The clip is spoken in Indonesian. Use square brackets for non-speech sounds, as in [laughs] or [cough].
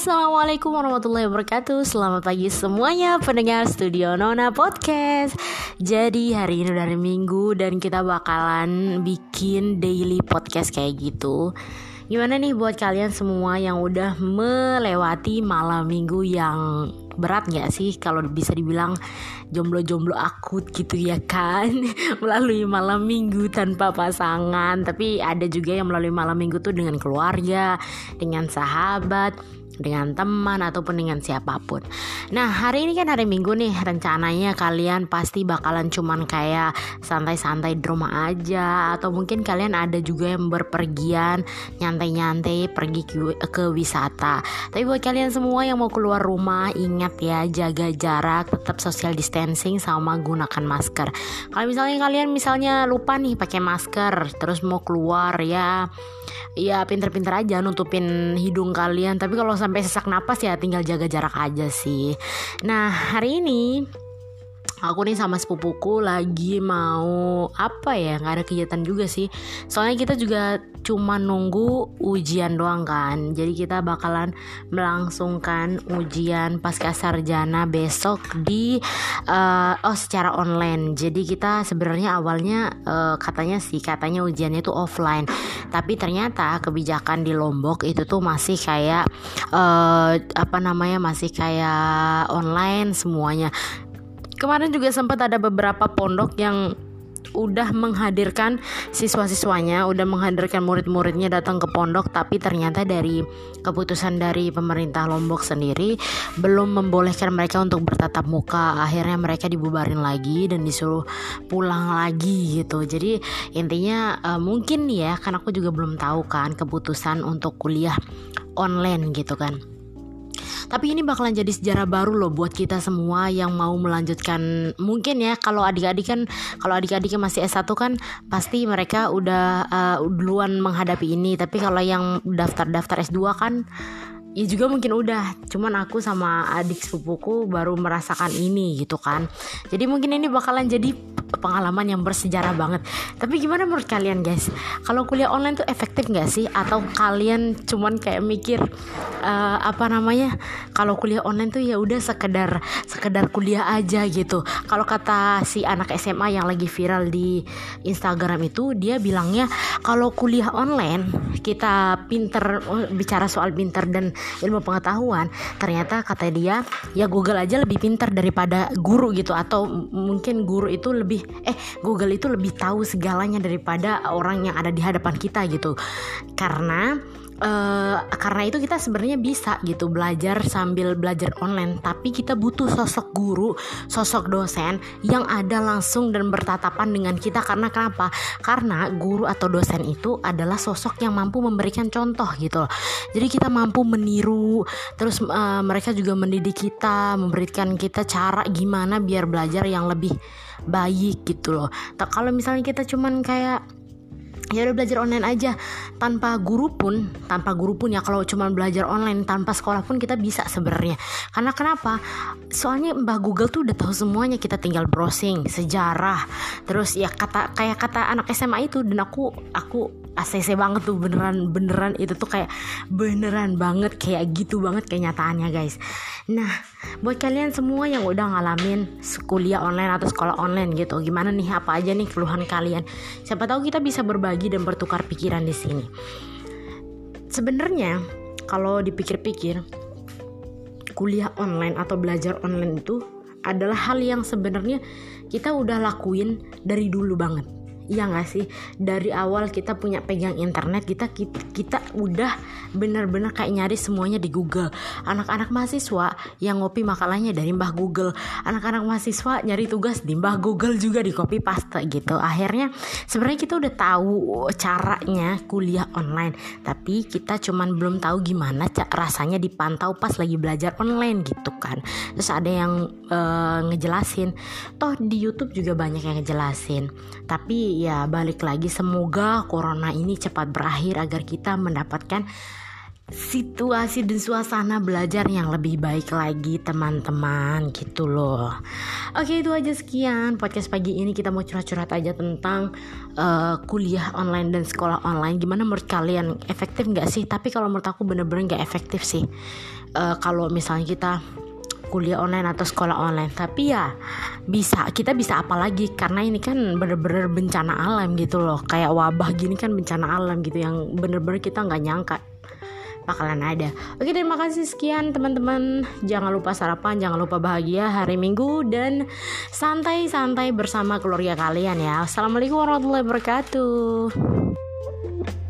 Assalamualaikum warahmatullahi wabarakatuh. Selamat pagi semuanya pendengar Studio Nona Podcast. Jadi hari ini udah hari Minggu Dan kita bakalan bikin daily podcast kayak gitu. Gimana nih buat kalian semua yang udah melewati malam minggu yang berat gak sih? Kalau bisa dibilang jomblo-jomblo akut gitu ya kan? [laughs] Melalui malam minggu tanpa pasangan. Tapi ada juga yang melalui malam minggu tuh dengan keluarga dengan sahabat dengan teman ataupun dengan siapa pun. Nah, hari ini kan hari Minggu nih, rencananya kalian pasti bakalan cuman kayak santai-santai di rumah aja atau mungkin kalian ada juga yang berpergian nyantai-nyantai pergi ke, wisata. Tapi buat kalian semua yang mau keluar rumah, ingat ya jaga jarak, tetap social distancing sama gunakan masker. Kalau misalnya kalian misalnya lupa nih pakai masker, terus mau keluar ya ya pinter-pinter aja nutupin hidung kalian tapi kalau sesak napas ya tinggal jaga jarak aja sih. Nah hari ini aku nih sama sepupuku lagi mau apa ya nggak ada kegiatan juga sih. Soalnya kita juga cuma nunggu ujian doang kan. Jadi kita bakalan melangsungkan ujian pasca sarjana besok di uh, oh secara online. Jadi kita sebenarnya awalnya uh, katanya sih katanya ujiannya itu offline. Tapi ternyata kebijakan di Lombok itu tuh masih kayak uh, apa namanya masih kayak online semuanya kemarin juga sempat ada beberapa pondok yang udah menghadirkan siswa-siswanya, udah menghadirkan murid-muridnya datang ke pondok, tapi ternyata dari keputusan dari pemerintah Lombok sendiri belum membolehkan mereka untuk bertatap muka. Akhirnya mereka dibubarin lagi dan disuruh pulang lagi gitu. Jadi intinya uh, mungkin ya, kan aku juga belum tahu kan keputusan untuk kuliah online gitu kan. Tapi ini bakalan jadi sejarah baru loh buat kita semua yang mau melanjutkan. Mungkin ya kalau adik-adik kan kalau adik-adiknya masih S1 kan pasti mereka udah uh, duluan menghadapi ini. Tapi kalau yang daftar-daftar S2 kan ya juga mungkin udah. Cuman aku sama adik sepupuku baru merasakan ini gitu kan. Jadi mungkin ini bakalan jadi pengalaman yang bersejarah banget. Tapi gimana menurut kalian guys? Kalau kuliah online tuh efektif gak sih? Atau kalian cuman kayak mikir uh, apa namanya? Kalau kuliah online tuh ya udah sekedar sekedar kuliah aja gitu. Kalau kata si anak SMA yang lagi viral di Instagram itu dia bilangnya kalau kuliah online kita pinter bicara soal pinter dan ilmu pengetahuan ternyata kata dia ya Google aja lebih pinter daripada guru gitu. Atau mungkin guru itu lebih lebih eh Google itu lebih tahu segalanya daripada orang yang ada di hadapan kita gitu. Karena Uh, karena itu kita sebenarnya bisa gitu belajar sambil belajar online. Tapi kita butuh sosok guru sosok dosen yang ada langsung dan bertatapan dengan kita. Karena kenapa? Karena guru atau dosen itu adalah sosok yang mampu memberikan contoh gitu loh. Jadi kita mampu meniru terus uh, mereka juga mendidik kita memberikan kita cara gimana biar belajar yang lebih baik gitu loh. Kalau misalnya kita cuman kayak ya udah belajar online aja. Tanpa guru pun tanpa guru pun ya kalau cuma belajar online tanpa sekolah pun kita bisa sebenarnya. Karena kenapa? Soalnya mbah Google tuh udah tahu semuanya kita tinggal browsing sejarah. Terus ya kata kayak kata anak SMA itu dan aku aku ACC banget tuh beneran beneran itu tuh kayak beneran banget kayak gitu banget kenyataannya guys. Nah buat kalian semua yang udah ngalamin kuliah online atau sekolah online gitu gimana nih? Apa aja nih keluhan kalian? Siapa tahu kita bisa berbagi dan bertukar pikiran di sini. Sebenarnya kalau dipikir-pikir kuliah online atau belajar online itu adalah hal yang sebenarnya kita udah lakuin dari dulu banget Iya gak sih? Dari awal kita punya pegang internet kita kita, kita udah bener-bener kayak nyari semuanya di Google. Anak-anak mahasiswa yang ngopi makalahnya dari Mbah Google. Anak-anak mahasiswa nyari tugas di Mbah Google juga di copy paste gitu. Akhirnya sebenarnya kita udah tahu caranya kuliah online tapi kita cuman belum tahu gimana rasanya dipantau pas lagi belajar online gitu kan. Terus ada yang uh, ngejelasin. Toh di YouTube juga banyak yang ngejelasin. Tapi ya balik lagi. Semoga corona ini cepat berakhir agar kita mendapatkan situasi dan suasana belajar yang lebih baik lagi teman-teman. Gitu loh. Oke itu aja sekian podcast pagi ini. Kita mau curhat-curhat aja tentang uh, kuliah online dan sekolah online. Gimana menurut kalian? Efektif nggak sih? Tapi kalau menurut aku bener-bener nggak efektif sih. Uh, kalau misalnya kita kuliah online atau sekolah online tapi ya bisa kita bisa apa lagi karena ini kan bener-bener bencana alam gitu loh kayak wabah gini kan bencana alam gitu yang bener-bener kita nggak nyangka bakalan ada. Oke, terima kasih sekian teman-teman. Jangan lupa sarapan, jangan lupa bahagia hari Minggu dan santai-santai bersama keluarga kalian ya. Assalamualaikum warahmatullahi wabarakatuh.